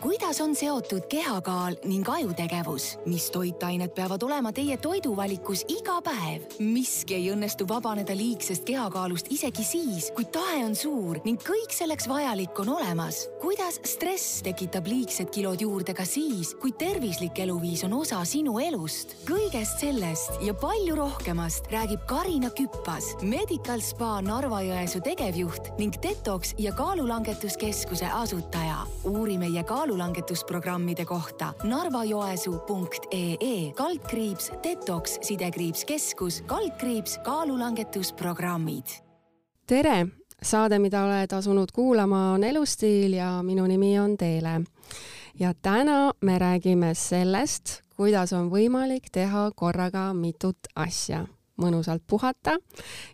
kuidas on seotud kehakaal ning ajutegevus, mis toitained peavad olema teie toiduvalikus iga päev? miski ei õnnestu vabaneda liigsest kehakaalust isegi siis, kui tahe on suur ning kõik selleks vajalik on olemas. kuidas stress tekitab liigsed kilod juurde ka siis, kui tervislik eluviis on osa sinu elust? kõigest sellest ja palju rohkemast räägib Karina Küppas, Medical Spa Narva-Jõesuu tegevjuht ning Detox ja kaalulangetuskeskuse asutaja. uuri meie kaalulangetusprogrammide kohta narvajoesuu.ee kaldkriips detox sidekriips keskus kaldkriips kaalulangetusprogrammid. tere, saade, mida oled asunud kuulama, on Elustiil ja minu nimi on Teele. ja täna me räägime sellest, kuidas on võimalik teha korraga mitut asja mõnusalt puhata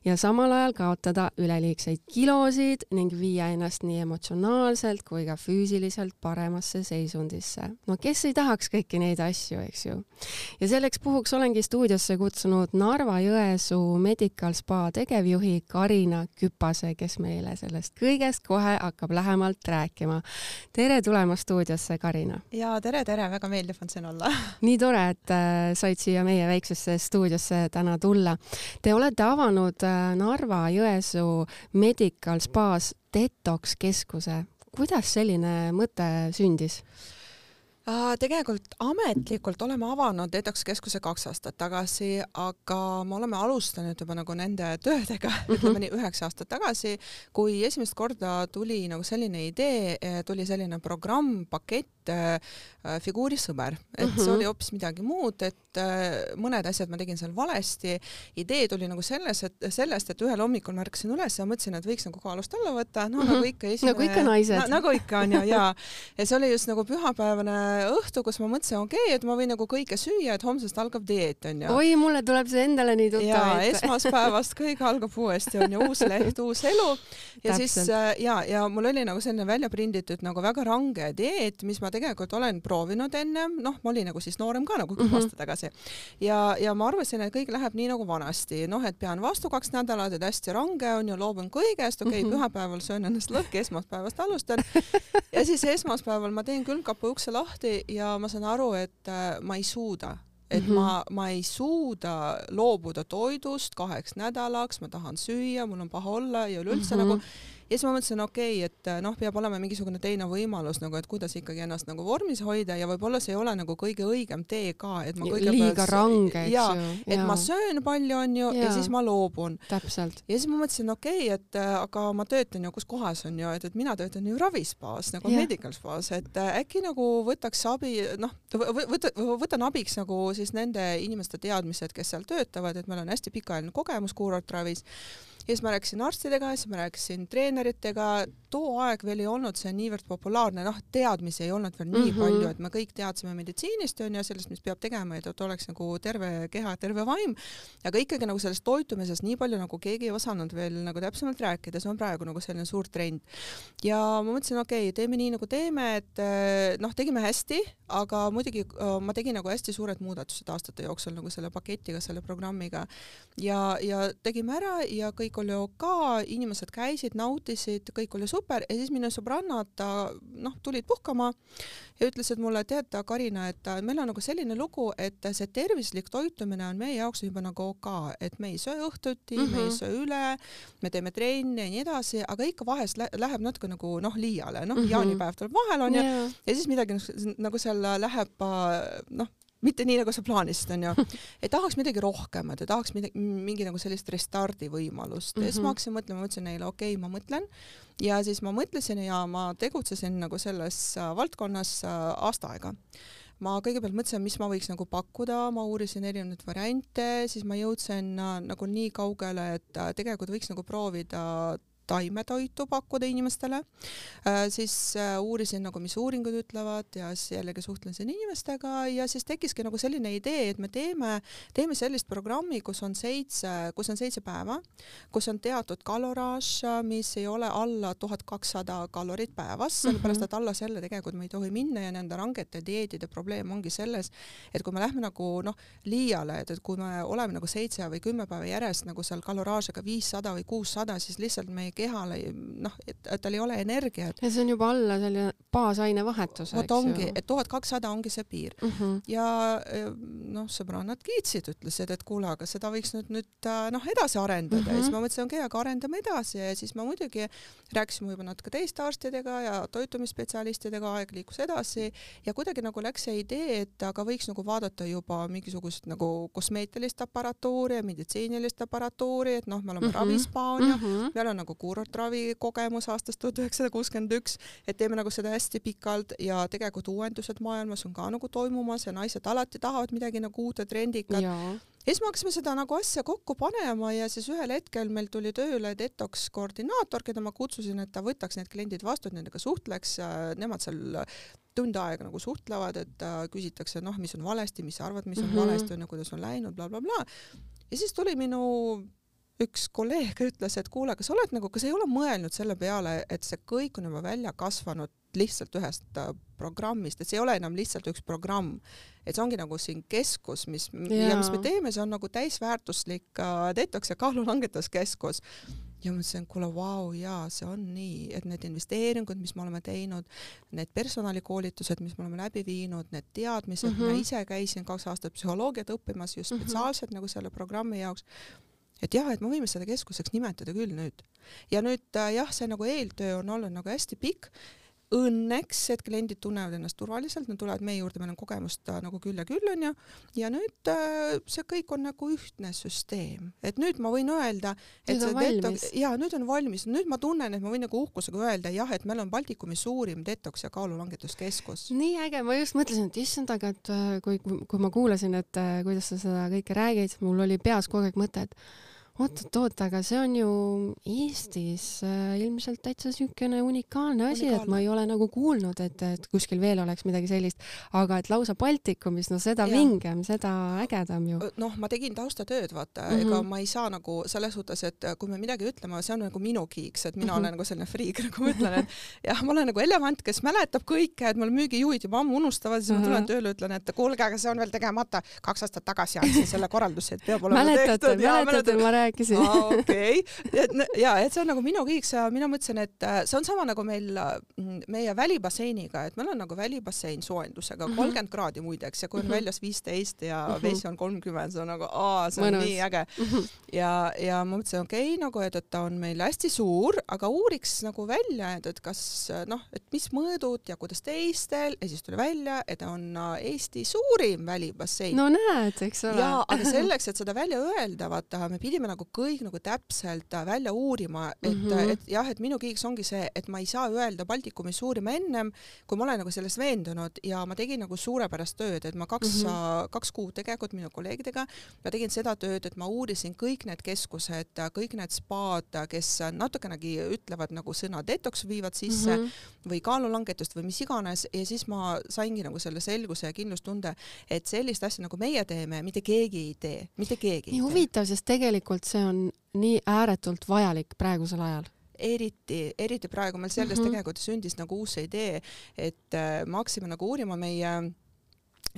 ja samal ajal kaotada üleliigseid kilosid ning viia ennast nii emotsionaalselt kui ka füüsiliselt paremasse seisundisse. no kes ei tahaks kõiki neid asju, eks ju. ja selleks puhuks olengi stuudiosse kutsunud Narva-Jõesuu Medical Spa tegevjuhi Karina Küpase, kes meile sellest kõigest kohe hakkab lähemalt rääkima. tere tulemast stuudiosse, Karina! ja tere, tere, väga meeldiv on siin olla nii tore, et äh, said siia meie väiksesse stuudiosse täna tulla tulla. Te olete avanud äh, Narva-Jõesuu Medical Spas detox keskuse. kuidas selline mõte sündis? Tegelikult ametlikult oleme avanud Detox keskuse kaks aastat tagasi, aga me oleme alustanud juba nagu nende töödega mm, -hmm. ütleme nii üheksa aastat tagasi, kui esimest korda tuli nagu selline idee, tuli selline programm, pakett, äh, figuurisõber, et mm -hmm. see mhm. oli hoopis midagi muud, et äh, mõned asjad ma tegin seal valesti. idee tuli nagu selles, et sellest, et ühel hommikul ma ärkasin üles ja mõtlesin, et võiks nagu kaalust alla võtta, no mm -hmm. nagu ikka esimene. nagu ikka naised na,. nagu ikka on ju, ja, ja see oli just nagu pühapäevane õhtu, kus ma mõtlesin, okei okay,, et ma võin nagu kõike süüa, et homsest algab dieet onju. oi, mulle tuleb see endale nii tuttav. ja esmaspäevast kõik algab uuesti onju, uus leht, uus elu. ja Täpselt. siis äh, ja, ja mul oli nagu selline välja prinditud nagu väga range dieet, mis ma tegelikult olen proovinud ennem, noh, ma olin nagu siis noorem ka nagu kümme mm -hmm. aastat tagasi. ja, ja ma arvasin, et kõik läheb nii nagu vanasti, noh, et pean vastu kaks nädalat, et hästi range on ju, loobun kõigest, okei okay, mm -hmm., pühapäeval söön ennast lõhki, esmaspäevast alustan. ja siis esmaspäeval ma teen külmkapi ukse lahti lahti ja ma saan aru, et äh, ma ei suuda et mm -hmm. ma, ma ei suuda loobuda toidust kaheks nädalaks, ma tahan süüa, mul on paha olla ja üleüldse mm -hmm. nagu ja siis ma mõtlesin, okei okay,, et noh, peab olema mingisugune teine võimalus nagu, et kuidas ikkagi ennast nagu vormis hoida ja võib-olla see ei ole nagu kõige õigem tee ka, et ma kõigepealt liiga range, eks ju. et ja. ma söön palju, onju, ja siis ma loobun. täpselt. ja siis ma mõtlesin, okei okay,, et äh, aga ma töötan ju kus kohas on ju, et, et mina töötan ju ravispaas nagu ja. medical spaas, et äh, äkki nagu võtaks abi, noh, võta, võtan abiks nagu siis nende inimeste teadmised, kes seal töötavad, et meil on hästi pikaajaline kogemus kuurortravis ja siis ma rääkisin arstidega, siis ma rääkisin treeneritega, too aeg veel ei olnud see niivõrd populaarne, noh, teadmisi ei olnud veel nii mm -hmm. palju, et me kõik teadsime meditsiinist on ju, sellest, mis peab tegema, et, oleks nagu terve keha, terve vaim, aga ikkagi nagu sellest toitumisest nii palju nagu keegi ei osanud veel nagu täpsemalt rääkida, see on praegu nagu selline suur trend. ja ma mõtlesin, okei okay,, teeme nii nagu teeme, et noh, tegime hästi, aga muidugi ma tegin nagu hästi suured muudatused aastate jooksul nagu selle paketiga, selle programmiga ja, ja tegime ära ja kõik kõik oli ok, inimesed käisid, nautisid, kõik oli super ja siis minu sõbrannad noh, tulid puhkama ja ütlesid mulle, tead, Karina, et meil on nagu selline lugu, et see tervislik toitumine on meie jaoks juba nagu ok, et me ei söö õhtuti mm, -hmm. me ei mhm. söö üle, me teeme trenni ja nii edasi, aga ikka vahest lä läheb natuke nagu noh, liiale, noh mm -hmm., jaanipäev tuleb vahel onju yeah. ja siis midagi nagu seal läheb noh, mitte nii, nagu sa plaanisid, onju. et tahaks midagi rohkemat ja tahaks midagi, mingi nagu sellist restardi võimalust mm. -hmm. ja siis ma mhm. hakkasin mõtlema, mõtlesin neile, okei okay,, ma mõtlen. ja siis ma mõtlesin ja ma tegutsesin nagu selles äh, valdkonnas äh, aasta aega ma kõigepealt mõtlesin, mis ma võiks nagu pakkuda, ma uurisin erinevaid variante, siis ma jõudsin äh, nagu nii kaugele, et tegelikult võiks nagu proovida taimetoitu pakkuda inimestele äh,, siis äh, uurisin nagu, mis uuringud ütlevad ja siis jällegi suhtlesin inimestega ja siis tekkiski nagu selline idee, et me teeme, teeme sellist programmi, kus on seitse, kus on seitse päeva, kus on teatud kaloraaž, mis ei ole alla tuhat kakssada kalorit päevas, mhm. sellepärast et alla selle tegelikult me ei tohi minna ja nende rangete dieetide probleem ongi selles, et kui me lähme nagu noh, liiale, et, et kui me oleme nagu seitse või kümme päeva järjest nagu seal kaloraažiga viissada või kuussada, siis lihtsalt me ei meie kehale noh, et tal ei ole energiat. ja see on juba alla selline baasainevahetus, vot ongi, et tuhat kakssada ongi see piir mm. -hmm. ja noh, sõbrannad kiitsid, ütlesid, et kuule, aga seda võiks nüüd nüüd noh, edasi arendada mm -hmm. ja siis Mhm. ma mõtlesin, okei okay,, aga arendame edasi ja siis ma muidugi rääkisime juba natuke teiste arstidega ja toitumisspetsialistidega, aeg liikus edasi ja kuidagi nagu läks see idee, et aga võiks nagu vaadata juba mingisugust nagu kosmeetilist aparatuuri ja meditsiinilist aparatuuri, et noh, me oleme mm. -hmm. ravispa onju mm, -hmm. meil on nagu kuurortravi kogemus aastast tuhat üheksasada kuuskümmend üks, et teeme nagu seda hästi pikalt ja tegelikult uuendused maailmas on ka nagu toimumas ja naised alati tahavad midagi nagu uut ja trendikat. siis me hakkasime seda nagu asja kokku panema ja siis ühel hetkel meil tuli tööle detox koordinaator, keda ma kutsusin, et ta võtaks need kliendid vastu, et nendega suhtleks, nemad seal tund aega nagu suhtlevad, et äh, küsitakse, noh, mis on valesti, mis sa arvad, mis on mm. -hmm. valesti, on ju, kuidas on läinud bla, bla, blablabla. ja siis tuli minu üks kolleeg ütles, et kuule, kas sa oled nagu, kas ei ole mõelnud selle peale, et see kõik on juba välja kasvanud lihtsalt ühest äh, programmist, et see ei ole enam lihtsalt üks programm, et see ongi nagu siin keskus, mis ja, ja mis me teeme, see on nagu täisväärtuslik äh, detox ja kaalulangetuskeskus ja mõtlesin, kuule, vau, jaa, see on nii, et need investeeringud, mis me oleme teinud, need personalikoolitused, mis me oleme läbi viinud, need teadmised mm, Mhm. -hmm. ma ise käisin kaks aastat psühholoogiat õppimas just Mhm. spetsiaalselt mm -hmm. nagu selle programmi jaoks, et jah, et me võime seda keskuseks nimetada küll nüüd. ja nüüd äh, jah, see nagu eeltöö on olnud nagu hästi pikk, õnneks, et kliendid tunnevad ennast turvaliselt, nad tulevad meie juurde, meil on kogemust nagu küll ja küll onju, ja nüüd äh, see kõik on nagu ühtne süsteem, et nüüd ma võin öelda, et Nüüd on valmis. ja nüüd on valmis, nüüd ma tunnen, et ma võin nagu uhkusega öelda jah, et meil on Baltikumi suurim detox ja kaalulangetuskeskus. nii äge, ma just mõtlesin, et issand, aga et äh, kui, kui ma kuulasin, et kuidas sa seda kõike räägid, mul oli peas kogu aeg mõte, et oot-oot-oot, aga see on ju Eestis äh, ilmselt täitsa niisugune unikaalne asi, et ma ei ole nagu kuulnud, et, et kuskil veel oleks midagi sellist, aga et lausa Baltikumis, no seda Jaa. vingem, seda ägedam ju. noh, ma tegin taustatööd, vaata mm, Mhm. -hmm. ega ma ei saa nagu selles suhtes, et kui me midagi ütleme, see on nagu minu kiiks, et mina mm Mhm. -hmm. olen nagu selline friik, nagu ma ütlen, et jah, ma olen nagu elevant, kes mäletab kõike, et mul müügijuhid juba ammu unustavad, siis Mhm. ma tulen tööle, ütlen, et kuulge, aga see on veel tegemata. kaks aastat tagasi andsin selle korralduse, et peab olema mäletate, tehtud. mäletate, ma rääkisin aa, okei, et n- ja, et see on nagu minu kiiks ja mina mõtlesin, et äh, see on sama nagu meil mm, meie välibasseiniga, et meil on nagu välibassein soojendusega Mhm. kolmkümmend kraadi muideks ja kui on Mhm. väljas viisteist ja Mhm. vesi on kolmkümmend, see on nagu aa, see on Mõnus. nii äge ja, ja ma mõtlesin, okei okay, nagu, et, et ta on meil hästi suur, aga uuriks nagu välja, et, et kas noh, et mis mõõdud ja kuidas teistel ja siis tuli välja, et ta on äh, Eesti suurim välibassein no näed, eks ole. jaa, aga selleks, et seda välja öelda, vaata, me pidime nagu kõik nagu täpselt äh, välja uurima, et mm. -hmm. et jah, et minu kiiks ongi see, et ma ei saa öelda Baltikumi suurima ennem, kui ma olen nagu selles veendunud ja ma tegin nagu suurepärast tööd, et ma kaks mm. -hmm. kaks kuud tegelikult minu kolleegidega, ma tegin seda tööd, et ma uurisin kõik need keskused, kõik need spaad, kes natukenegi ütlevad nagu sõna detox viivad sisse mm. -hmm. või kaalulangetust või mis iganes ja siis ma saingi nagu selle selguse ja kindlustunde, et sellist asja nagu meie teeme, mitte keegi ei tee, mitte keegi nii huvitav, sest tegelikult see on nii ääretult vajalik praegusel ajal. eriti, eriti praegu meil selles mm. -hmm. tegelikult sündis nagu uus idee, et äh, me hakkasime nagu uurima meie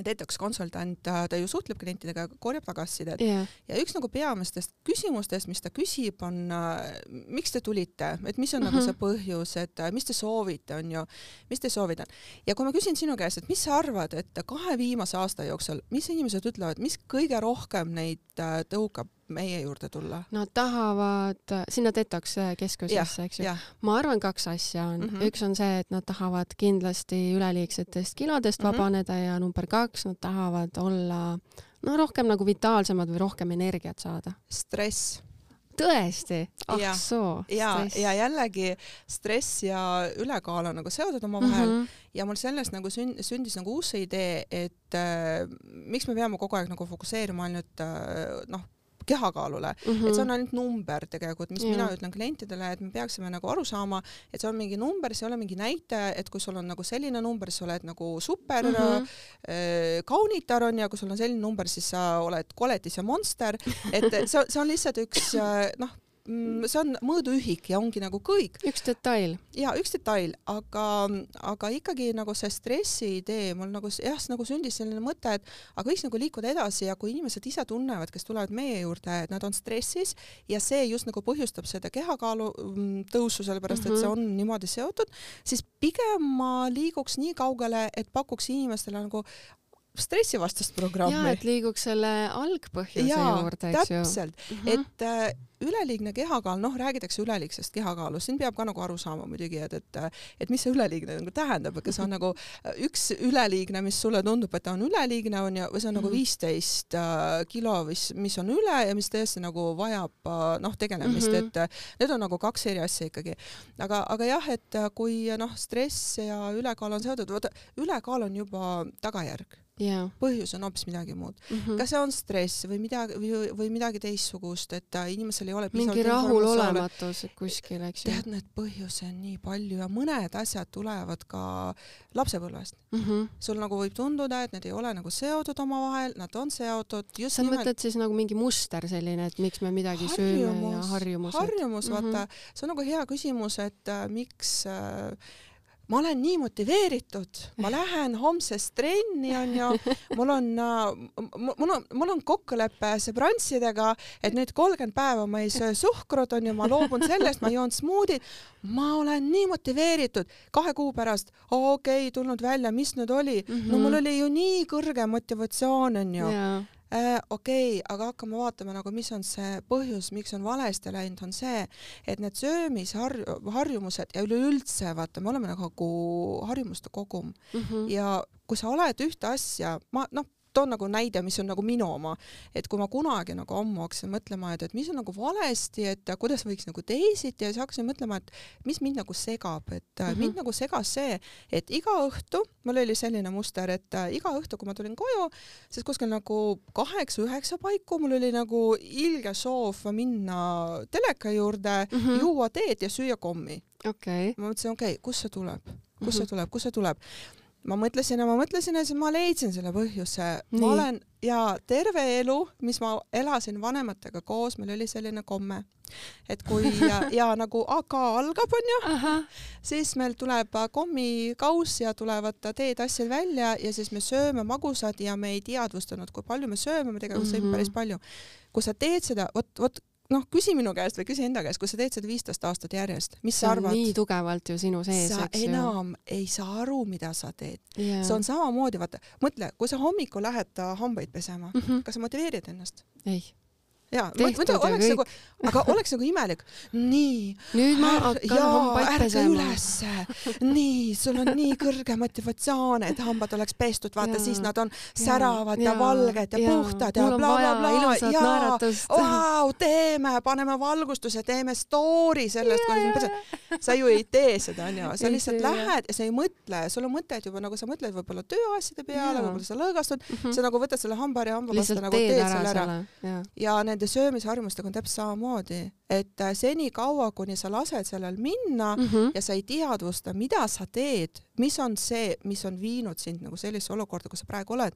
detox konsultant, ta ju suhtleb klientidega, korjab tagasisidet jah, ja üks nagu peamistest küsimustest, mis ta küsib, on äh, miks te tulite, et mis on mm -hmm. nagu Mhm. see põhjus, et äh, mis te soovite, on ju, mis te soovite. ja kui ma küsin sinu käest, et mis sa arvad, et kahe viimase aasta jooksul, mis inimesed ütlevad, mis kõige rohkem neid äh, tõukab meie juurde tulla? nad tahavad sinna detox keskusesse, eks ju. ma arvan, kaks asja on mm. -hmm. üks on see, et nad tahavad kindlasti üleliigsetest kilodest mm. -hmm. vabaneda ja number kaks, nad tahavad olla no rohkem nagu vitaalsemad või rohkem energiat saada. stress tõesti? ah Jah. soo. ja, ja jällegi stress ja ülekaal on nagu seotud omavahel mm. -hmm. ja mul sellest nagu sünd, sündis nagu uus idee, et äh, miks me peame kogu aeg nagu fokusseerima ainult äh, noh, kehakaalule mm, -hmm. et see on ainult number tegelikult, mis Jaa. mina ütlen klientidele, et me peaksime nagu aru saama, et see on mingi number, see ei ole mingi näitaja, et kui sul on nagu selline number, siis sa oled nagu super mm Mhm. -hmm. äh, kaunitar on ja kui sul on selline number, siis sa oled koletis ja monster, et see, see on lihtsalt üks äh, noh, see on mõõduühik ja ongi nagu kõik. üks detail. ja üks detail, aga, aga ikkagi nagu see stressi idee mul nagu jah, nagu sündis selline mõte, et aga võiks nagu liikuda edasi ja kui inimesed ise tunnevad, kes tulevad meie juurde, et nad on stressis ja see just nagu põhjustab seda kehakaalu mm, tõusu, sellepärast mm -hmm. et see mhm. on niimoodi seotud, siis pigem ma liiguks nii kaugele, et pakuks inimestele nagu stressivastast programmi. ja, et liiguks selle algpõhjuse Jaa, juurde, eks ju. täpselt mm, -hmm. et äh, üleliigne kehakaal, noh, räägitakse üleliigsest kehakaalust, siin peab ka nagu aru saama muidugi, et, et, et mis see üleliigne nagu tähendab, kas on nagu üks üleliigne, mis sulle tundub, et ta on üleliigne, on ju, või see on nagu mhm. viisteist äh, kilo, mis, mis on üle ja mis tõesti nagu vajab äh, noh, tegelemist mm, -hmm. et need on nagu kaks eri asja ikkagi. aga, aga jah, et kui noh, stress ja ülekaal on seotud, vaata, ülekaal on juba tagajärg yeah.. põhjus on hoopis midagi muud mm. -hmm. kas see on stress või midagi või, või midagi teistsugust, et äh, inimesel ei ole mingi rahulolematus kuskil, eks ju. tead, need põhjusi on nii palju ja mõned asjad tulevad ka lapsepõlvest mm. -hmm. sul nagu võib tunduda, et need ei ole nagu seotud omavahel, nad on seotud. sa nimelt... mõtled siis nagu mingi muster selline, et miks me midagi harjumus, sööme ja harjumused? harjumus, vaata mm, -hmm. see on nagu hea küsimus, et äh, miks äh, ma olen nii motiveeritud, ma lähen homsest trenni onju, mul on, äh, mul on, mul on kokkulepe sõbrantsidega, et nüüd kolmkümmend päeva ma ei söö suhkrut onju, ma loobun sellest, ma joon smuudit. ma olen nii motiveeritud, kahe kuu pärast, okei okay,, tulnud välja, mis nüüd oli? Mm, -hmm. no mul oli ju nii kõrge motivatsioon onju yeah äh,. okei okay,, aga hakkame vaatama nagu, mis on see põhjus, miks on valesti läinud, on see, et need söömisharjumused ja üleüldse vaata, me oleme nagu harjumuste kogum mm -hmm. ja kui sa oled ühte asja, ma noh, toon nagu näide, mis on nagu minu oma, et kui ma kunagi nagu ammu hakkasin mõtlema, et, et mis on nagu valesti, et kuidas võiks nagu teisiti ja siis hakkasin mõtlema, et mis mind nagu segab, et mm -hmm. mind nagu segas see, et iga õhtu, mul oli selline muster, et iga õhtu, kui ma tulin koju, siis kuskil nagu kaheksa-üheksa paiku mul oli nagu ilge soov minna teleka juurde mm, -hmm. juua teed ja süüa kommi okay.. ma mõtlesin, okei okay,, kust see tuleb, kust mm -hmm. see tuleb, kust see tuleb ma mõtlesin ja ma mõtlesin ja siis ma leidsin selle põhjuse. ma olen ja terve elu, mis ma elasin vanematega koos, meil oli selline komme, et kui ja, ja nagu AK algab, onju, siis meil tuleb kommikauss ja tulevad teetassid välja ja siis me sööme magusad ja me ei teadvustanud, kui palju me sööme, me tegelikult sõime mm -hmm. päris palju. kui sa teed seda, vot, vot noh, küsi minu käest või küsi enda käest, kui sa teed seda viisteist aastat järjest, mis see sa arvad? nii tugevalt ju sinu sees, eks ju. sa enam ei saa aru, mida sa teed yeah.. see on samamoodi, vaata, mõtle, kui sa hommikul lähed hambaid pesema mm, -hmm. kas sa motiveerid ennast? ei jaa, muidu oleks nagu, aga oleks nagu imelik. nii. nüüd ma hakkan hambaid pesema. ülesse. nii, sul on nii kõrge motivatsioon, et hambad oleks pestud, vaata siis nad on säravad ja, ja valged ja, ja puhtad ja blablabla. jaa, vau, teeme, paneme valgustuse, teeme story sellest, kuidas me peseme. sa ju ei tee seda, onju, sa lihtsalt lähed ja sa ei mõtle, sul on mõtted juba nagu sa mõtled võib-olla tööasjade peale, võib-olla sa lõõgastud mm, -hmm. sa nagu võtad selle hambaharja hambapasta nagu teed selle ära. ja nende nende söömisharjumustega on täpselt samamoodi, et äh, senikaua, kuni sa lased sellel minna mm -hmm. ja sa ei teadvusta, mida sa teed, mis on see, mis on viinud sind nagu sellisesse olukorda, kus sa praegu oled,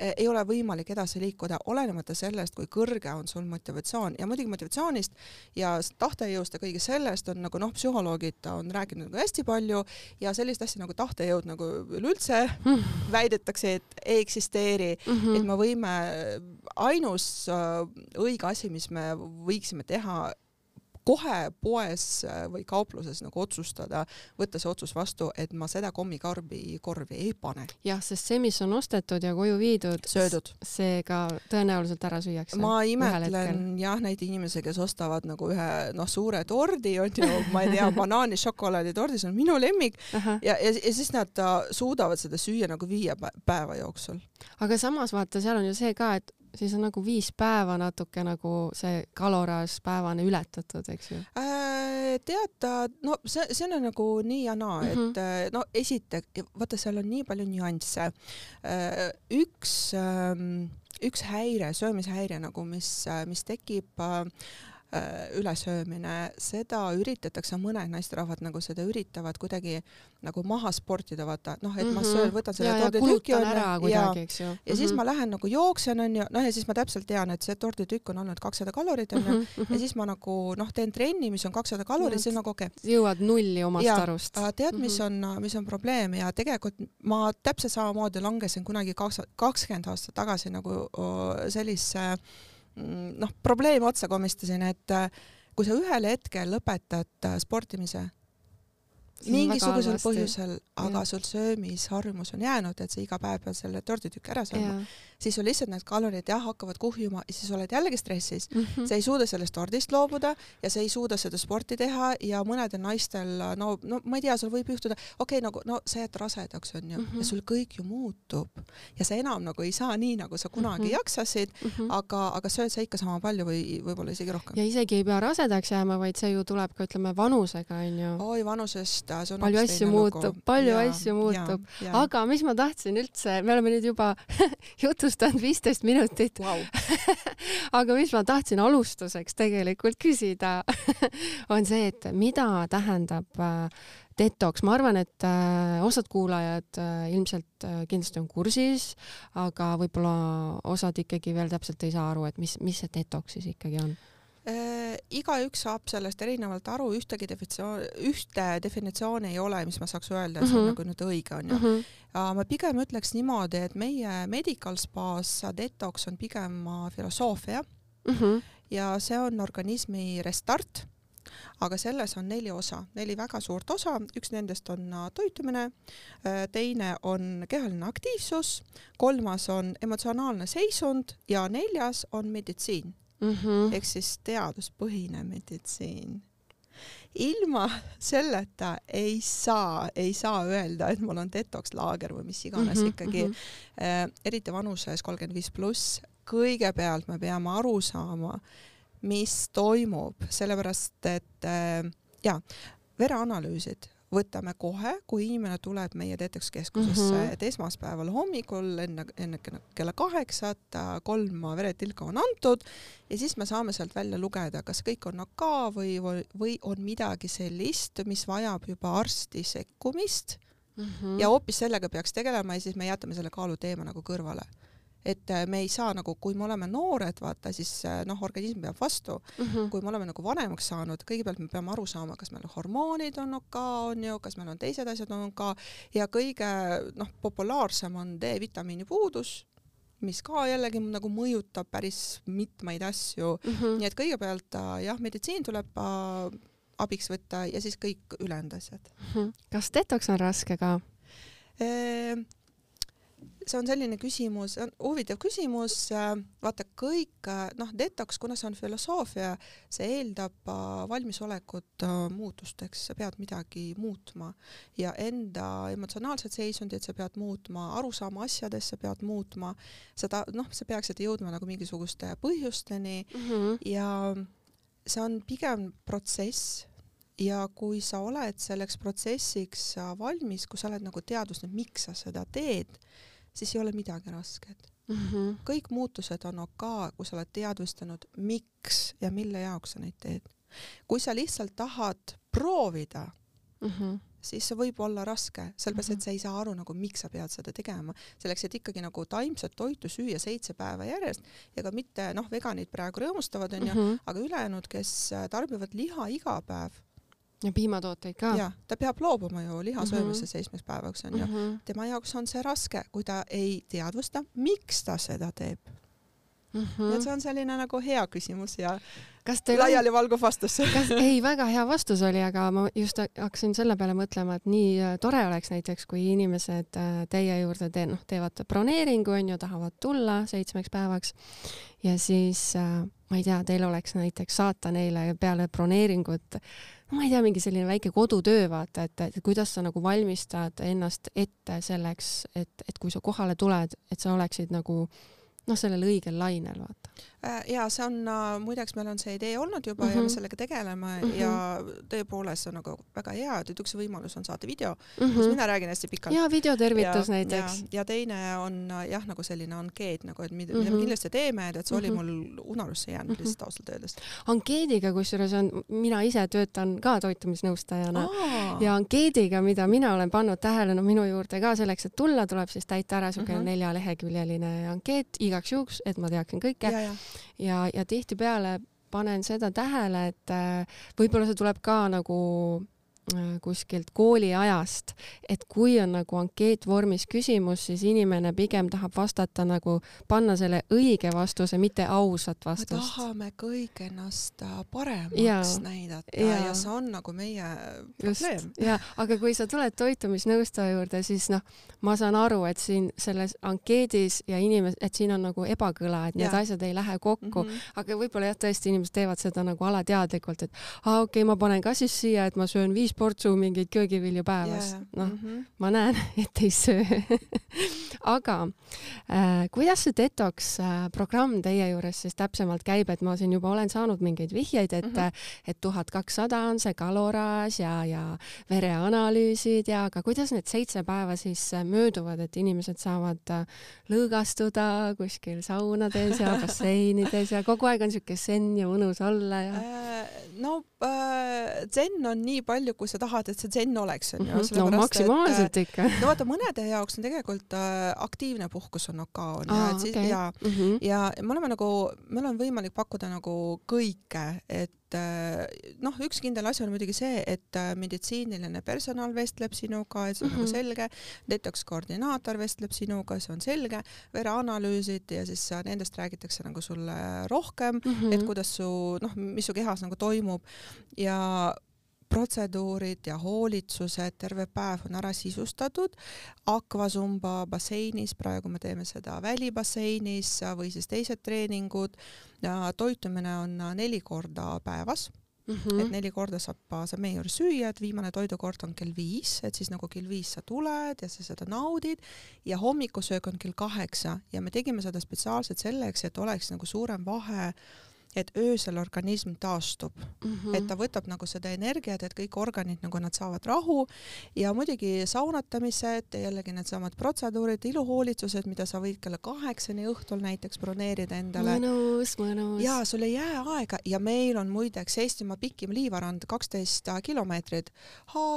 ei ole võimalik edasi liikuda, olenemata sellest, kui kõrge on sul motivatsioon ja muidugi motivatsioonist ja tahtejõust ja kõigest sellest on nagu noh, psühholoogid on rääkinud nagu hästi palju ja sellist asja nagu tahtejõud nagu üleüldse mm väidetakse, et ei eksisteeri mm, -hmm. et me võime, ainus äh, õige asi, mis me võiksime teha, kohe poes äh, või kaupluses nagu otsustada, võtta see otsus vastu, et ma seda kommikarbi korvi ei pane. jah, sest see, mis on ostetud ja koju viidud, see ka tõenäoliselt ära süüakse. ma imetlen jah neid inimesi, kes ostavad nagu ühe noh, suure tordi onju, ma ei tea, banaani šokolaaditordi, see on minu lemmik ja, ja, ja siis nad äh, suudavad seda süüa nagu viie päeva jooksul. aga samas vaata, seal on ju see ka, et siis on nagu viis päeva natuke nagu see kaloraaž päevane ületatud, eks ju äh,? tead, no see, see on nagu nii ja naa mm, -hmm. et mhm. no esiteks, vaata, seal on nii palju nüansse. Äh, üks, ähm, üks häire, söömishäire nagu, mis, mis tekib äh, Äh, ülesöömine, seda üritatakse, mõned naisterahvad nagu seda üritavad kuidagi nagu maha sportida, vaata, noh, et ma mhm. söön, võtan selle torditüki onju ja, ja, ja siis mm -hmm. ma lähen nagu jooksen onju, noh ja siis ma täpselt tean, et see torditükk on olnud kakssada kalorit onju mm -hmm. ja siis ma nagu noh, teen trenni, mis on kakssada kalorit, siis on nagu okei okay.. jõuad nulli omast ja, arust. tead, mis mhm. on, mis on probleem ja tegelikult ma täpselt samamoodi langesin kunagi kaks, kakskümmend aastat tagasi nagu sellise Mm, noh, probleeme otsa komistasin, et äh, kui sa ühel hetkel lõpetad äh, sportimise mingisugusel põhjusel, aga sul söömisharjumus on jäänud, et sa iga päev pead selle torditüki ära sööma, siis sul lihtsalt need kalorid jah, hakkavad kuhjuma ja siis oled jällegi stressis mm. -hmm. sa ei suuda sellest tordist loobuda ja sa ei suuda seda sporti teha ja mõnedel naistel, no, no ma ei tea, sul võib juhtuda, okei okay,, nagu no sa jääd rasedaks onju mm -hmm. ja sul kõik ju muutub ja sa enam nagu ei saa nii, nagu sa kunagi mm -hmm. jaksasid mm, -hmm. aga, aga sööd sa ikka sama palju või võib-olla isegi rohkem. ja isegi ei pea rasedaks jääma, vaid see ju tuleb ka ütleme vanusega onju. oi, vanusest ta, see on palju asju muutub, palju ja, asju muutub, aga mis ma tahtsin üldse, me oleme nüüd juba jutustanud viisteist minutit. Wow. aga mis ma tahtsin alustuseks tegelikult küsida on see, et mida tähendab äh, detoks, ma arvan, et äh, osad kuulajad äh, ilmselt kindlasti on kursis, aga võib-olla osad ikkagi veel täpselt ei saa aru, et mis, mis see detoks siis ikkagi on? Igaüks saab sellest erinevalt aru, ühtegi definitsioon, ühte definitsiooni ei ole, mis ma saaks öelda, et see on mm -hmm. nagu nüüd õige onju mm. -hmm. ma pigem ütleks niimoodi, et meie medical spa's detox on pigem filosoofia mm -hmm. ja see on organismi restart aga selles on neli osa, neli väga suurt osa, üks nendest on toitumine, teine on kehaline aktiivsus, kolmas on emotsionaalne seisund ja neljas on meditsiin mm -hmm. ehk siis teaduspõhine meditsiin. ilma selleta ei saa, ei saa öelda, et mul on detox laager või mis iganes mm -hmm, ikkagi mm, -hmm. eriti vanuses kolmkümmend viis pluss, kõigepealt me peame aru saama, mis toimub, sellepärast et äh, ja vereanalüüsid võtame kohe, kui inimene tuleb meie detox-keskusesse mm, -hmm. et esmaspäeval hommikul enne, enne kella kaheksat kolm veretilka on antud ja siis me saame sealt välja lugeda, kas kõik on või, või, või on midagi sellist, mis vajab juba arsti sekkumist mm -hmm. ja hoopis sellega peaks tegelema ja siis me jätame selle kaaluteema nagu kõrvale et äh, me ei saa nagu, kui me oleme noored, vaata siis äh, noh, organism peab vastu mm. -hmm. kui me oleme nagu vanemaks saanud, kõigepealt me peame aru saama, kas meil hormoonid on OK, on ju, kas meil on teised asjad on OK ja kõige noh, populaarsem on D-vitamiini puudus mis ka jällegi nagu mõjutab päris mitmeid asju mm. -hmm. nii et kõigepealt äh, jah, meditsiin tuleb abiks võtta ja siis kõik ülejäänud asjad mm. -hmm. kas detoks on raske ka? See on selline küsimus, huvitav küsimus, vaata kõik noh, detox, kuna see on filosoofia, see eeldab äh, valmisolekut äh, muutusteks, sa pead midagi muutma. Ja enda emotsionaalset seisundit sa pead muutma, arusaama asjadest sa pead muutma, seda noh, sa peaksid jõudma nagu mingisuguste põhjusteni. Mm -hmm. ja see on pigem protsess. Ja kui sa oled selleks protsessiks valmis, kui sa oled nagu teadvustanud, miks sa seda teed, siis ei ole midagi rasket mm. -hmm. kõik muutused on ok, kui sa oled teadvustanud, miks ja mille jaoks sa neid teed. kui sa lihtsalt tahad proovida mm, -hmm. siis see võib olla raske, sellepärast et mhm. sa ei saa aru nagu, miks sa pead seda tegema, selleks, et ikkagi nagu taimset toitu süüa seitse päeva järjest ja ka mitte noh, veganid praegu rõõmustavad onju -hmm. aga ülejäänud, kes tarbivad liha iga päev ja piimatooteid ka. jah, ta peab loobuma ju liha söömisest mm -hmm. seitsmeks päevaks onju mm. -hmm. tema jaoks on see raske, kui ta ei teadvusta, miks ta seda teeb mm. -hmm. et see on selline nagu hea küsimus ja kas teil laialivalguv vastus kas, ei, väga hea vastus oli, aga ma just hakkasin selle peale mõtlema, et nii äh, tore oleks näiteks, kui inimesed äh, teie juurde te, noh, teevad broneeringu onju, tahavad tulla seitsmeks päevaks ja siis äh, ma ei tea, teil oleks näiteks saata neile peale broneeringut ma ei tea, mingi selline väike kodutöö, vaata, et, et kuidas sa nagu valmistad ennast ette selleks, et, et kui sa kohale tuled, et sa oleksid nagu noh, sellel õigel lainel, vaata ja see on äh, muideks, meil on see idee olnud juba mm -hmm. ja me mhm. sellega tegeleme mm -hmm. ja tõepoolest see on nagu väga hea, et üks võimalus on saata video mm, -hmm. kus mina räägin hästi pikalt. ja videotervitus ja, näiteks. ja teine on äh, jah, nagu selline ankeet nagu, et mida mm, -hmm. mida me mhm. kindlasti teeme, et see oli mm -hmm. mul unarusse jäänud mm -hmm. lihtsalt ausalt öeldes. ankeediga, kusjuures on, mina ise töötan ka toitumisnõustajana Aa. ja ankeediga, mida mina olen pannud tähele, no minu juurde ka selleks, et tulla, tuleb siis täita ära siukene mm -hmm. neljaleheküljeline ankeet igaks juhuks, et ma teaksin kõike ja, ja ja, ja tihtipeale panen seda tähele, et äh, võib-olla see tuleb ka nagu kuskilt kooliajast, et kui on nagu ankeetvormis küsimus, siis inimene pigem tahab vastata nagu, panna selle õige vastuse, mitte ausat vastust. me tahame kõik ennast äh, paremaks ja, näidata ja, ja see on nagu meie probleem. ja, aga kui sa tuled toitumisnõustaja juurde, siis noh, ma saan aru, et siin selles ankeedis ja inimes-, et siin on nagu ebakõla, et need ja. asjad ei lähe kokku mm, -hmm. aga võib-olla jah, tõesti inimesed teevad seda nagu alateadlikult, et aa, okei okay,, ma panen ka siis siia, et ma söön viis portsu mingeid köögivilju päevas yeah.. noh mm -hmm., ma näen, et ei söö aga äh, kuidas see detox äh, programm teie juures siis täpsemalt käib, et ma siin juba olen saanud mingeid vihjeid, et mm, -hmm. et tuhat kakssada on see kaloraaž ja, ja vereanalüüsid ja, aga kuidas need seitse päeva siis äh, mööduvad, et inimesed saavad äh, lõõgastuda kuskil saunades ja basseinides ja kogu aeg on siuke zen ja mõnus olla ja? No äh, zen on nii palju, kui sa tahad, et see zen oleks, onju. Mhm. no maksimaalselt et, ikka. no vaata, mõnede jaoks on tegelikult äh, aktiivne puhkus on OK onju et siis okay. ja mm, -hmm. ja me oleme nagu, meil on võimalik pakkuda nagu kõike, et äh, noh, üks kindel asi on muidugi see, et äh, meditsiiniline personal vestleb sinuga, et see on mm -hmm. nagu mhm. selge, detox koordinaator vestleb sinuga, see on selge, vereanalüüsid ja siis nendest räägitakse nagu sulle rohkem mm, -hmm. et kuidas su noh, mis su kehas nagu toimub ja protseduurid ja hoolitsused, terve päev on ära sisustatud. Aquasumba basseinis, praegu me teeme seda välibasseinis või siis teised treeningud. toitumine on neli korda päevas Mm -hmm. et neli korda saab, saab meie juures süüa, et viimane toidukord on kell viis, et siis nagu kell viis sa tuled ja sa seda naudid ja hommikusöök on kell kaheksa ja me tegime seda spetsiaalselt selleks, et oleks nagu suurem vahe et öösel organism taastub mm, -hmm. et ta võtab nagu seda energiat, et kõik organid nagu nad saavad rahu ja muidugi saunatamised, jällegi needsamad protseduurid, iluhoolitsused, mida sa võid kella kaheksani õhtul näiteks broneerida endale. mõnus, mõnus. ja sul ei jää aega ja meil on muideks Eestimaa pikim liivarand kaksteist kilomeetrit.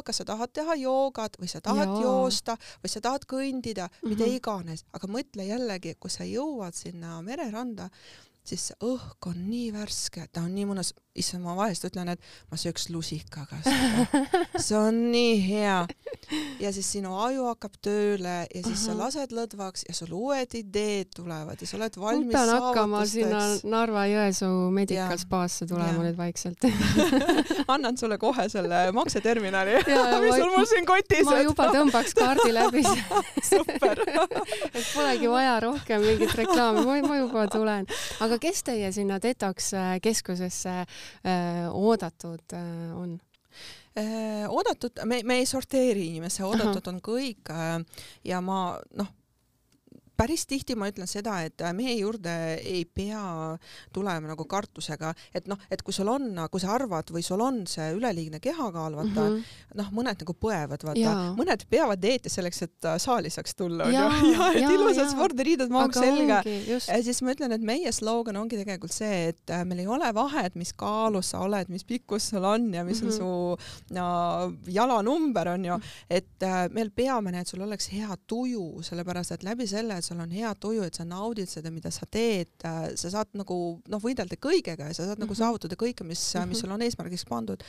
kas sa tahad teha joogat või sa tahad ja. joosta või sa tahad kõndida mm, -hmm. mida mhm. iganes, aga mõtle jällegi, kui sa jõuad sinna mereranda siis see õhk on nii värske, ta on nii mõnus, issand, ma vahest ütlen, et ma sööks lusikaga seda. see on nii hea. ja siis sinu aju hakkab tööle ja siis -huh. sa lased lõdvaks ja sul uued ideed tulevad ja sa oled valmis ma pean hakkama sinna Narva-Jõesuu Medical Spasse tulema ja. nüüd vaikselt annan sulle kohe selle makseterminali mis sul mul siin kotis ma juba tõmbaks kaardi läbi super et polegi vaja rohkem mingit reklaami, ma juba tulen. aga kes teie sinna detox keskusesse Äh, oodatud äh, on? Äh, oodatud, me, me ei sorteeri inimesi, oodatud Aha. on kõik ja ma noh päris tihti ma ütlen seda, et äh, meie juurde ei pea tulema nagu kartusega, et noh, et kui sul on, kui sa arvad või sul on see üleliigne kehakaal, vaata mm -hmm. noh, mõned nagu põevad, vaata, mõned peavad dieeti selleks, et äh, saali saaks tulla onju, ja et ilusad spordiriided, maag selga. ja siis ma ütlen, et meie slogan ongi tegelikult see, et äh, meil ei ole vahet, mis kaalus sa oled, mis pikkus sul on ja mis mm -hmm. on mhm. su no, jalanumber onju, et meil peamine, et sul oleks hea tuju, sellepärast et läbi selle, et sul on hea tuju, et sa naudid seda, mida sa teed, äh, sa saad nagu noh, võidelda kõigega ja sa saad mm -hmm. nagu mhm. saavutada kõike, mis mm, -hmm. mis sul on eesmärgiks pandud.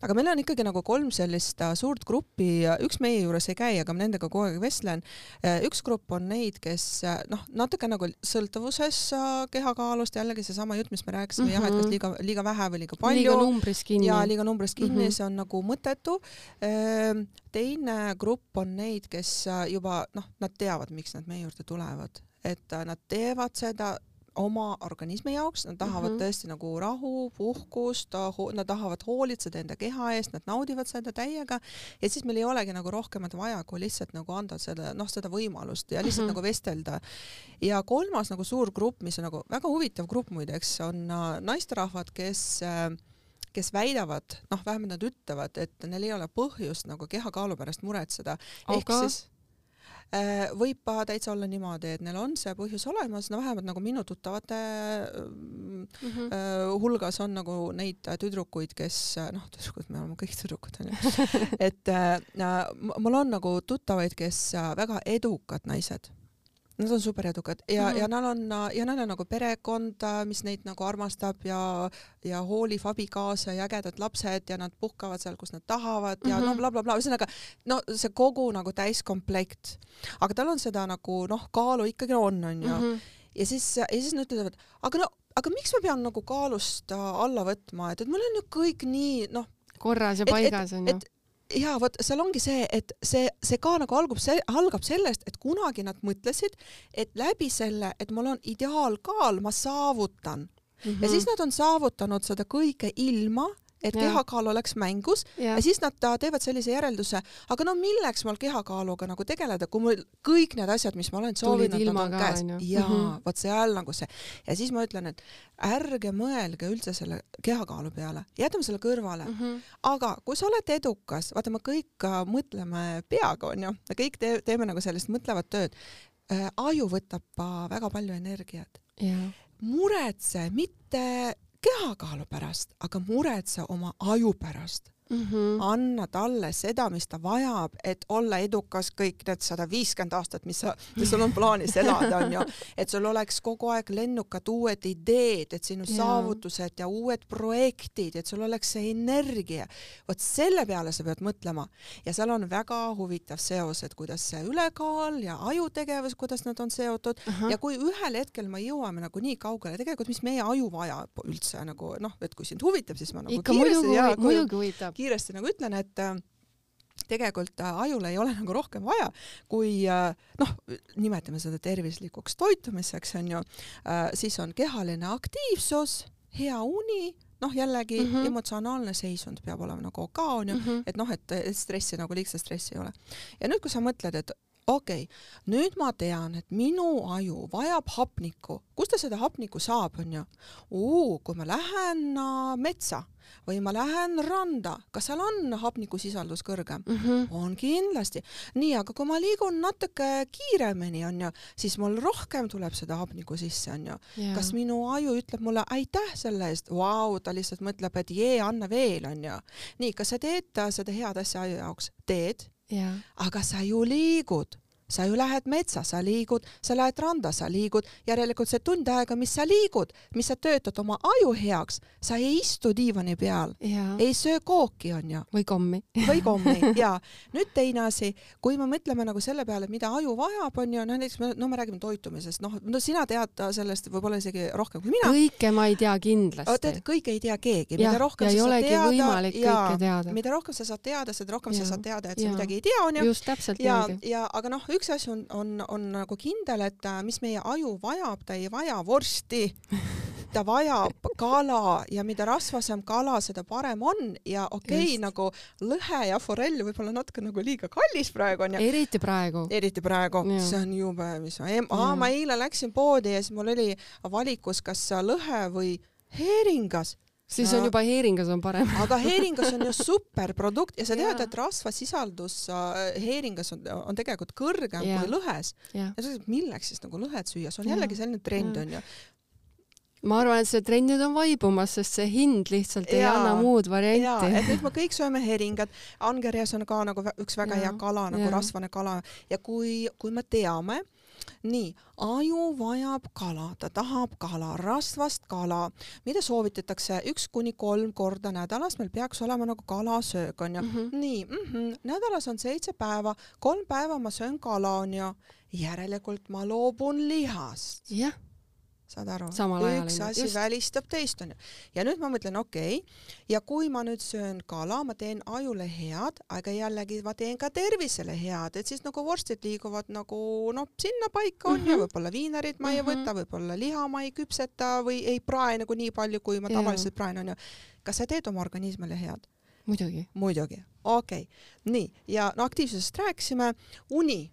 aga meil on ikkagi nagu kolm sellist uh, suurt gruppi, üks meie juures ei käi, aga ma nendega kogu aeg vestlen. Üks grupp on neid, kes noh, natuke nagu sõltuvuses kehakaalust, jällegi seesama jutt, mis me rääkisime mm -hmm. jah, et kas mhm. liiga, liiga vähe või liiga palju. liiga numbrist kinni. ja liiga numbrist kinni mm, -hmm. see on nagu mõttetu teine grupp on neid, kes juba noh, nad teavad, miks nad meie juurde tulevad, et äh, nad teevad seda oma organismi jaoks, nad tahavad mm -hmm. tõesti nagu rahu, puhkust, nad tahavad hoolitseda enda keha eest, nad naudivad seda täiega ja siis meil ei olegi nagu rohkemat vaja, kui lihtsalt nagu anda seda, noh, seda võimalust ja lihtsalt mm -hmm. nagu vestelda. ja kolmas nagu suur grupp, mis on nagu väga huvitav grupp muideks, on äh, naisterahvad, kes äh, kes väidavad, noh, vähemalt nad ütlevad, et neil ei ole põhjust nagu kehakaalu pärast muretseda. ehk siis Äh, võib ka täitsa olla niimoodi, et neil on see põhjus olemas, no vähemalt nagu minu tuttavate mm -hmm. hulgas on nagu neid tüdrukuid, kes noh, tüdrukud, me oleme kõik tüdrukud onju, et äh, mul on nagu tuttavaid, kes väga edukad naised Nad on super edukad ja mm, -hmm. ja neil on ja neil on nagu perekond, mis neid nagu armastab ja ja hoolib abikaasa ja ägedad lapsed ja nad puhkavad seal, kus nad tahavad ja mm -hmm. no blablabla bla, bla. ühesõnaga no see kogu nagu täiskomplekt. aga tal on seda nagu noh, kaalu ikkagi on, onju mm. -hmm. ja siis, ja siis nad ütlevad, aga no, aga miks ma pean nagu kaalust alla võtma, et, et mul on ju kõik nii noh. korras ja paigas onju ja vot seal ongi see, et see, see ka nagu algub see, algab sellest, et kunagi nad mõtlesid, et läbi selle, et mul on ideaalkaal, ma saavutan mm. -hmm. ja siis nad on saavutanud seda kõike ilma, et ja. kehakaal oleks mängus ja. ja siis nad teevad sellise järelduse, aga no milleks mul kehakaaluga nagu tegeleda, kui mul kõik need asjad, mis ma olen soovinud, nad on käes. ja mm -hmm. vot seal nagu see ja siis ma ütlen, et ärge mõelge üldse selle kehakaalu peale, jätame selle kõrvale mm. -hmm. aga kui sa oled edukas, vaata, me kõik mõtleme peaga, onju, me kõik te teeme nagu sellist mõtlevat tööd äh,. aju võtab äh, väga palju energiat. muretse mitte kehakaalu pärast, aga muretse oma aju pärast mm. -hmm. anna talle seda, mis ta vajab, et olla edukas kõik need sada viiskümmend aastat, mis sa, mis sul on plaanis elada, onju. et sul oleks kogu aeg lennukad uued ideed, et sinu ja. saavutused ja uued projektid, et sul oleks see energia. vot selle peale sa pead mõtlema ja seal on väga huvitav seos, et kuidas see ülekaal ja ajutegevus, kuidas nad on seotud uh -huh. ja kui ühel hetkel me jõuame nagu nii kaugele, tegelikult mis meie aju vajab üldse nagu noh, et kui sind huvitab, siis ma nagu ikka muidugi, muidugi huvitab kiiresti nagu ütlen, et äh, tegelikult äh, ajul ei ole nagu rohkem vaja, kui äh, noh, nimetame seda tervislikuks toitumiseks onju, siis on kehaline aktiivsus, hea uni noh, jällegi mm -hmm. emotsionaalne seisund peab olema nagu ka onju mm, -hmm. et noh, et stressi nagu liigset stressi ei ole. ja nüüd, kui sa mõtled, et okei okay,, nüüd ma tean, et minu aju vajab hapnikku, kust ta seda hapnikku saab, onju? kui ma lähen metsa või ma lähen randa, kas seal on hapnikusisaldus kõrgem mm? -hmm. on kindlasti. nii, aga kui ma liigun natuke kiiremini, onju, siis mul rohkem tuleb seda hapnikku sisse, onju. kas minu aju ütleb mulle aitäh selle eest, vau, ta lihtsalt mõtleb, et jee, anna veel, onju. nii, kas sa teed seda head asja aju jaoks? teed. Aga sa ju liigud sa ju lähed metsa, sa liigud, sa lähed randa, sa liigud, järelikult see tund aega, mis sa liigud, mis sa töötad oma aju heaks, sa ei istu diivani peal, ei söö kooki, onju. või kommi. või kommi ja nüüd teine asi, kui me mõtleme nagu selle peale, mida aju vajab, onju, no näiteks me, no me räägime toitumisest, noh, no sina tead sellest võib-olla isegi rohkem kui mina. kõike ma ei tea kindlasti. kõike ei tea keegi, mida rohkem ja sa saad teada, mida rohkem sa saad teada, seda rohkem ja. sa saad teada, et sa ja. midagi ei tea, onju. just täpselt ja, ja aga noh, üks asi on, on, on nagu kindel, et äh, mis meie aju vajab, ta ei vaja vorsti. Ta vajab kala ja mida rasvasem kala, seda parem on. Ja okei okay,, nagu lõhe ja forell võib-olla natuke nagu liiga kallis praegu onju. eriti praegu. eriti praegu, see on jube, mis ma, ma eile läksin poodi ja siis mul oli valikus, kas lõhe või heeringas siis on juba heeringas on parem. Aga heeringas on ju superprodukt ja sa tead, et rasvasisaldus äh, heeringas on, on tegelikult kõrgem ja. kui lõhes. ja sa ütled, milleks siis nagu lõhet süüa, see on ja. jällegi selline trend onju ma arvan, et see trend nüüd on vaibumas, sest see hind lihtsalt ja, ei anna muud varianti. et nüüd me kõik sööme heringat, angerjas on ka nagu üks väga ja, hea kala, nagu ja. rasvane kala. Ja kui, kui me teame, nii, aju vajab kala, ta tahab kala, rasvast kala, mida soovitatakse üks kuni kolm korda nädalas, meil peaks olema nagu kalasöök onju mm. -hmm. nii mm, -hmm. nädalas on seitse päeva, kolm päeva ma söön kala onju, järelikult ma loobun lihast. jah saad aru? Üks asi just. välistab teist onju. ja nüüd ma mõtlen, okei okay,, ja kui ma nüüd söön kala, ma teen ajule head, aga jällegi ma teen ka tervisele head, et siis nagu vorstid liiguvad nagu noh, sinnapaika onju mm -hmm., võib-olla viinerit ma ei mm -hmm. võta, võib-olla liha ma ei küpseta või ei prae nagu nii palju, kui ma tavaliselt praen onju. kas sa teed oma organismile head? muidugi. muidugi, okei okay., nii ja no aktiivsusest rääkisime, uni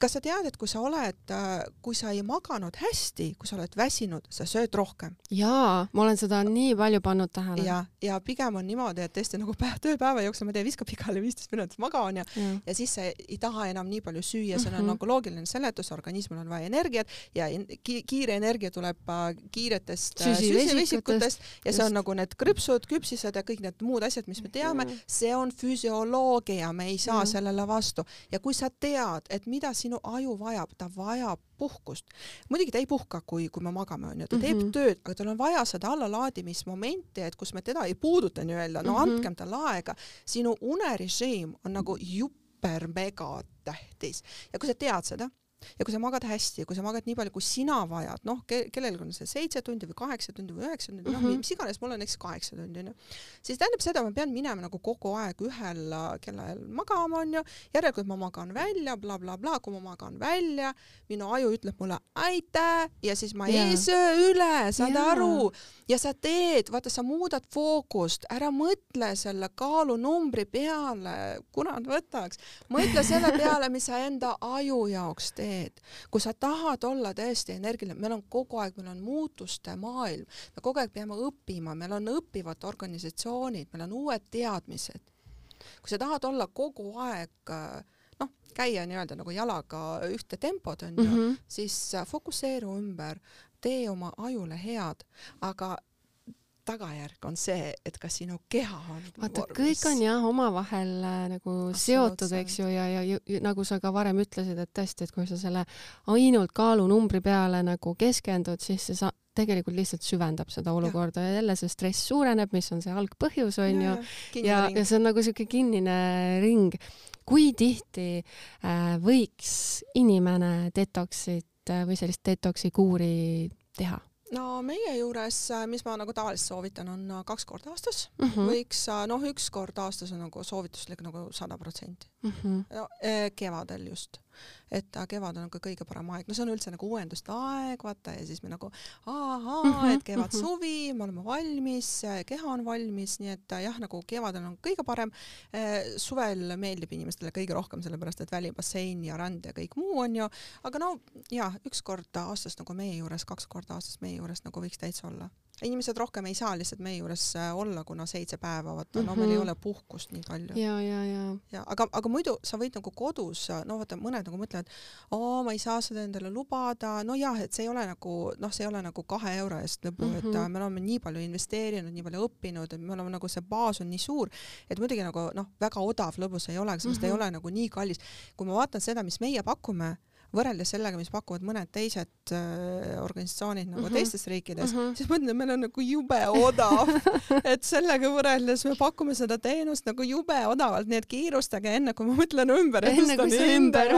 kas sa tead, et kui sa oled, äh, kui sa ei maganud hästi, kui sa oled väsinud, sa sööd rohkem? jaa, ma olen seda nii palju pannud tähele. ja, ja pigem on niimoodi, et tõesti nagu päev, tööpäeva jooksul ma teen, viskab igale viisteist minutit magan ja, ja., ja siis sa ei taha enam nii palju süüa, see on mm -hmm. nagu loogiline seletus, organismil on vaja energiat ja ki kiire energia tuleb äh, kiiretest äh, süsivesikutest ja see on nagu need krõpsud, küpsised ja kõik need muud asjad, mis me teame, see on füsioloogia, me ei saa ja. sellele vastu ja kui sa tead, et mida sinu sinu aju vajab, ta vajab puhkust. muidugi ta ei puhka, kui, kui me magame, onju, ta teeb mm -hmm. tööd, aga tal on vaja seda allalaadimismomenti, et kus me teda ei puuduta nii-öelda, no mm -hmm. andkem talle aega. sinu unerežiim on nagu juper mega tähtis ja kui sa tead seda, ja kui sa magad hästi, kui sa magad nii palju, kui sina vajad, noh ke, kellelgi on see seitse tundi või kaheksa tundi või üheksa tundi mm, -hmm. noh, mhm. mis iganes, mul on näiteks kaheksa tundi onju, siis tähendab seda, ma pean minema nagu kogu aeg ühel äh, kellaajal magama onju, järelikult ma magan välja bla,, blablabla, kui ma magan välja, minu aju ütleb mulle aitäh ja siis ma yeah. ei söö üle, saad yeah. aru, ja sa teed, vaata, sa muudad fookust, ära mõtle selle kaalunumbri peale, kurat võtaks, mõtle selle peale, mis sa enda aju jaoks teed teed, kui sa tahad olla tõesti energiline, meil on kogu aeg, meil on muutuste maailm, me kogu aeg peame õppima, meil on õppivad organisatsioonid, meil on uued teadmised. kui sa tahad olla kogu aeg noh, käia nii-öelda nagu jalaga ühte tempot onju mm, -hmm. siis fokusseeru ümber, tee oma ajule head, aga tagajärg on see, et kas sinu keha on vaata, kõik on jah omavahel äh, nagu seotud, eks ju, ja, ja, ja nagu sa ka varem ütlesid, et tõesti, et kui sa selle ainult kaalunumbri peale nagu keskendud, siis see sa tegelikult lihtsalt süvendab seda olukorda ja, ja jälle see stress suureneb, mis on see algpõhjus on ju, ja, ja, ja see on nagu siuke kinnine ring. kui tihti äh, võiks inimene detoksit äh, või sellist detoksi kuuri teha? No meie juures, äh, mis ma nagu tavaliselt soovitan, on äh, kaks korda aastas mm. -hmm. võiks, äh, noh, üks kord aastas on nagu soovituslik nagu sada protsenti. Mhm. no kevadel just et kevad on nagu kõige parem aeg, no see on üldse nagu uuenduste aeg, vaata, ja siis me nagu ahaa -hmm, et kevad-suvi -hmm. me oleme valmis, keha on valmis, nii et jah, nagu kevadel on kõige parem. suvel meeldib inimestele kõige rohkem, sellepärast et välibassein ja rand ja kõik muu on ju, aga no ja üks kord aastas nagu meie juures, kaks korda aastas meie juures nagu võiks täitsa olla inimesed rohkem ei saa lihtsalt meie juures äh, olla, kuna seitse päeva, vaata no meil ei mhm. ole puhkust nii palju. ja, ja, ja. ja aga, aga muidu sa võid nagu kodus, no vaata, mõned nagu mõtlevad, oo, ma ei saa seda endale lubada, no jah, et see ei ole nagu noh, see ei ole nagu kahe euro eest lõbu mm, -hmm. et äh, me oleme nii palju investeerinud, nii palju õppinud, et me oleme nagu see baas on nii suur, et muidugi nagu noh, väga odav lõbus ei ole, sest mm -hmm. ei ole nagu nii kallis. kui ma vaatan seda, mis meie pakume võrreldes sellega, mis pakuvad mõned teised äh, organisatsioonid nagu mm -hmm. teistes riikides mm, -hmm. siis ma ütlen, et meil on nagu jube odav et sellega võrreldes me pakume seda teenust nagu jube odavalt, nii et kiirustage enne, kui ma mõtlen ümber, enne kui see ümber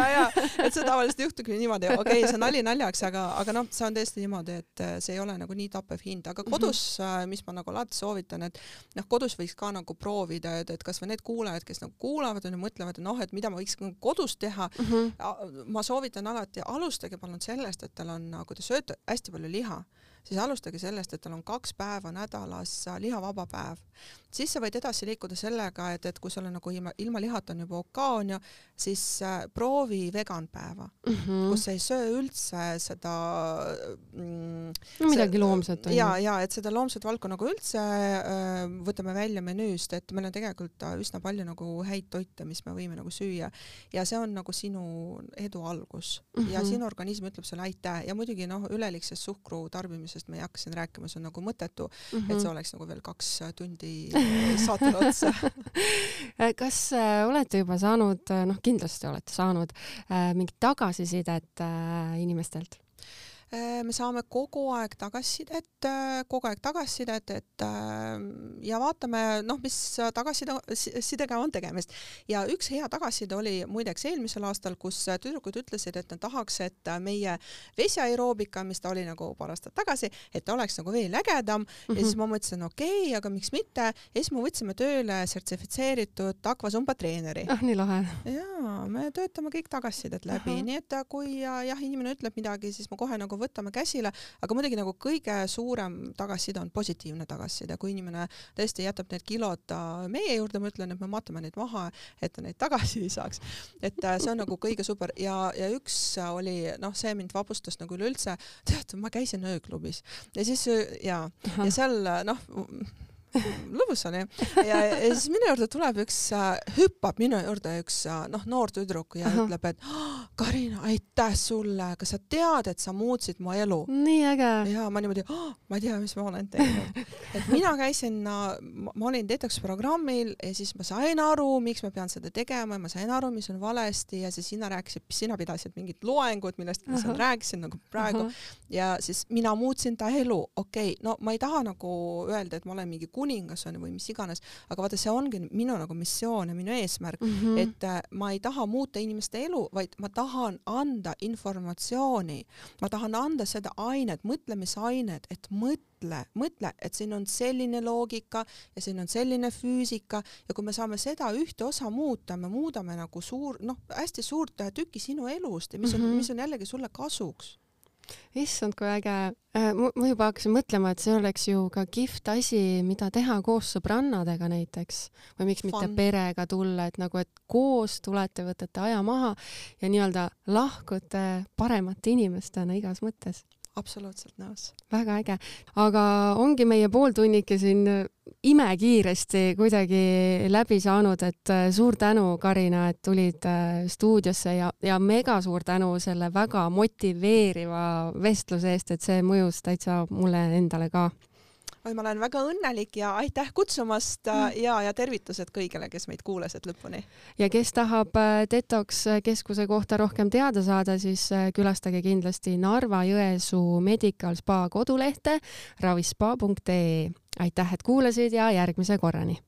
et see tavaliselt juhtubki niimoodi, okei okay,, see nali naljaks, aga, aga noh, see on tõesti niimoodi, et äh, see ei ole nagu nii tappev hind, aga kodus mm, -hmm. mis ma nagu alati soovitan, et noh, kodus võiks ka nagu proovida, et, et kasvõi need kuulajad, kes nagu kuulavad ja mõtlevad, et noh, et mida ma võiks kodus teha mm, -hmm. ma soovitan soovitan alati, alustage palun sellest, et tal on, kui te sööte hästi palju liha, siis alustage sellest, et tal on kaks päeva nädalas lihavaba päev siis sa võid edasi liikuda sellega, et, et kui sul on nagu ilma, ilma lihata on juba OK onju, siis äh, proovi veganpäeva mm, -hmm. kus ei söö üldse seda mm, no midagi loomset on ja, ja et seda loomset valku nagu üldse äh, võtame välja menüüst, et meil on tegelikult üsna palju nagu häid toite, mis me võime nagu süüa ja see on nagu sinu edu algus mm -hmm. ja sinu organism ütleb sulle aitäh ja muidugi noh, üleliigsest suhkru tarbimisest me ei hakka siin rääkima, see on nagu mõttetu mm, -hmm. et see oleks nagu veel kaks tundi saatele otsa kas äh, olete juba saanud, äh, noh, kindlasti olete saanud mingit tagasisidet inimestelt? Äh, me saame kogu aeg tagasisidet, äh, kogu aeg tagasisidet, et ja vaatame, noh, mis tagasisidega on tegemist. ja üks hea tagasiside oli muideks eelmisel aastal, kus tüdrukud ütlesid, et nad tahaks, et meie vesiaeroobika, mis ta oli nagu paar aastat tagasi, et ta oleks nagu veel ägedam mm -hmm. ja siis mhm. ma mõtlesin, okei okay,, aga miks mitte. ja siis me võtsime tööle sertifitseeritud akvasumba treeneri. ah, nii lahe. jaa, me töötame kõik tagasisidet läbi, nii et kui jah, inimene ütleb midagi, siis me kohe nagu võtame käsile, aga muidugi nagu kõige suurem tagasiside on positiivne tagasiside, kui inimene tõesti jätab need kilod meie juurde, ma ütlen, et me matame neid maha, et ta neid tagasi ei saaks. et äh, see on nagu kõige super. Ja, ja üks oli noh, see mind vapustas nagu üleüldse, tead, ma käisin ööklubis. Ja siis ja, ja seal noh lõbus oli ja, ja siis minu juurde tuleb üks äh,, hüppab minu juurde üks äh, noh, noor tüdruk ja Aha. ütleb, et oh, Karina, aitäh sulle, kas sa tead, et sa muutsid mu elu? nii äge. ja ma niimoodi oh,, ma ei tea, mis ma olen teinud. et mina käisin ma olin detox programmil ja siis ma sain aru, miks ma pean seda tegema ja ma sain aru, mis on valesti ja siis sina rääkisid, sina pidasid mingit loengut, millest ma seal rääkisin nagu praegu Aha. ja siis mina muutsin ta elu, okei okay,, no ma ei taha nagu öelda, et ma olen mingi kuningas on või mis iganes, aga vaata, see ongi minu nagu missioon ja minu eesmärk mm, -hmm. et äh, ma ei taha muuta inimeste elu, vaid ma tahan anda informatsiooni, ma tahan anda seda ainet, mõtlemisainet, et mõtle, mõtle, et siin on selline loogika ja siin on selline füüsika ja kui me saame seda ühte osa muuta, me muudame nagu suur, noh, hästi suurt tükki sinu elust ja mis on mm, -hmm. mis on jällegi sulle kasuks issand, kui äge. Äh, ma juba hakkasin mõtlema, et see oleks ju ka kihvt asi, mida teha koos sõbrannadega näiteks või miks mitte Fun. perega tulla, et nagu, et koos tulete, võtate aja maha ja nii-öelda lahkute paremate inimestena igas mõttes absoluutselt nõus. väga äge, aga ongi meie pooltunnike siin imekiiresti kuidagi läbi saanud, et äh, suur tänu, Karina, et tulid äh, stuudiosse ja, ja mega suur tänu selle väga motiveeriva vestluse eest, et see mõjus täitsa mulle endale ka oi, ma olen väga õnnelik ja aitäh kutsumast äh, mm. ja, ja tervitused kõigile, kes meid kuulasid lõpuni. ja kes tahab äh, Detox keskuse kohta rohkem teada saada, siis äh, külastage kindlasti Narva-Jõesuu Medical Spa kodulehte ravispa.ee. aitäh, et kuulasid ja järgmise korrani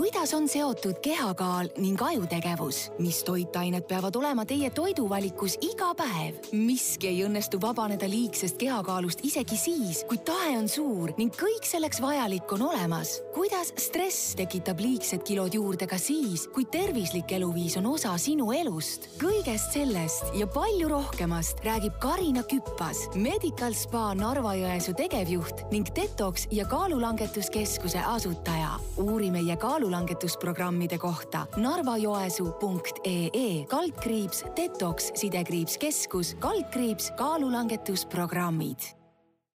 kuidas on seotud kehakaal ning ajutegevus, mis toitained peavad olema teie toiduvalikus iga päev? miski ei õnnestu vabaneda liigsest kehakaalust isegi siis, kui tahe on suur ning kõik selleks vajalik on olemas. kuidas stress tekitab liigsed kilod juurde ka siis, kui tervislik eluviis on osa sinu elust? kõigest sellest ja palju rohkemast räägib Karina Küppas, Medical Spa Narva-Jõesuu tegevjuht ning Detox ja kaalulangetuskeskuse asutaja. uuri meie kaalu kaalulangetusprogrammide kohta. narvajoesuu.ee kaldkriips detoks sidekriips keskus kaldkriips kaalulangetusprogrammid